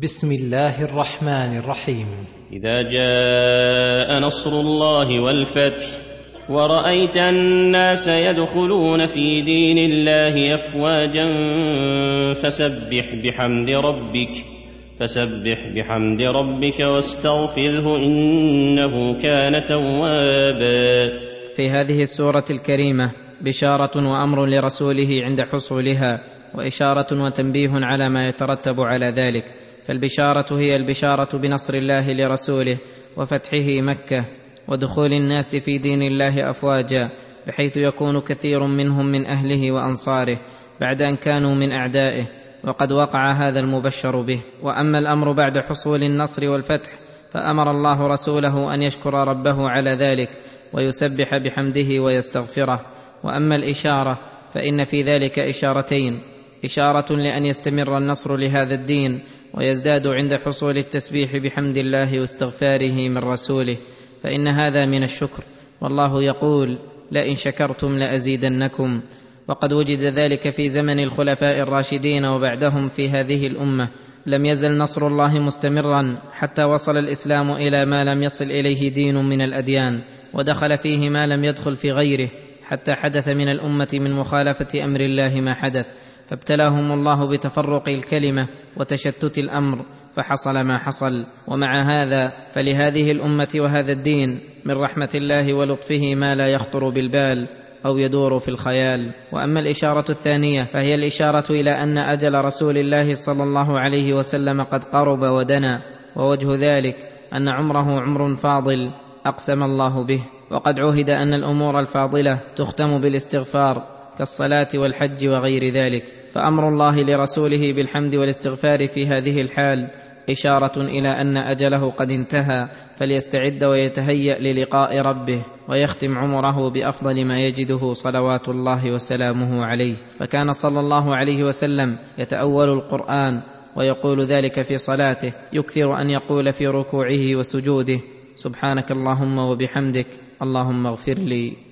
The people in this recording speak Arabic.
بسم الله الرحمن الرحيم. إذا جاء نصر الله والفتح ورأيت الناس يدخلون في دين الله أفواجا فسبح بحمد ربك فسبح بحمد ربك واستغفره إنه كان توابا. في هذه السورة الكريمة بشارة وأمر لرسوله عند حصولها وإشارة وتنبيه على ما يترتب على ذلك. فالبشارة هي البشارة بنصر الله لرسوله وفتحه مكة ودخول الناس في دين الله أفواجا بحيث يكون كثير منهم من أهله وأنصاره بعد أن كانوا من أعدائه وقد وقع هذا المبشر به. وأما الأمر بعد حصول النصر والفتح فأمر الله رسوله أن يشكر ربه على ذلك ويسبح بحمده ويستغفره. وأما الإشارة فإن في ذلك إشارتين إشارة لأن يستمر النصر لهذا الدين ويزداد عند حصول التسبيح بحمد الله واستغفاره من رسوله. فإن هذا من الشكر. والله يقول لئن شكرتم لأزيدنكم. وقد وجد ذلك في زمن الخلفاء الراشدين وبعدهم في هذه الأمة. لم يزل نصر الله مستمرا حتى وصل الإسلام إلى ما لم يصل إليه دين من الأديان. ودخل فيه ما لم يدخل في غيره حتى حدث من الأمة من مخالفة أمر الله ما حدث. فابتلاهم الله بتفرق الكلمة وتشتت الأمر فحصل ما حصل. ومع هذا فلهذه الأمة وهذا الدين من رحمة الله ولطفه ما لا يخطر بالبال أو يدور في الخيال. وأما الإشارة الثانية فهي الإشارة إلى أن أجل رسول الله صلى الله عليه وسلم قد قرب ودنا ووجه ذلك أن عمره عمر فاضل أقسم الله به. وقد عهد أن الأمور الفاضلة تختم بالاستغفار. كالصلاة والحج وغير ذلك. فأمر الله لرسوله بالحمد والاستغفار في هذه الحال إشارة إلى أن أجله قد انتهى فليستعد ويتهيأ للقاء ربه ويختم عمره بأفضل ما يجده صلوات الله وسلامه عليه. فكان صلى الله عليه وسلم يتأول القرآن ويقول ذلك في صلاته يكثر أن يقول في ركوعه وسجوده. سبحانك اللهم وبحمدك اللهم اغفر لي.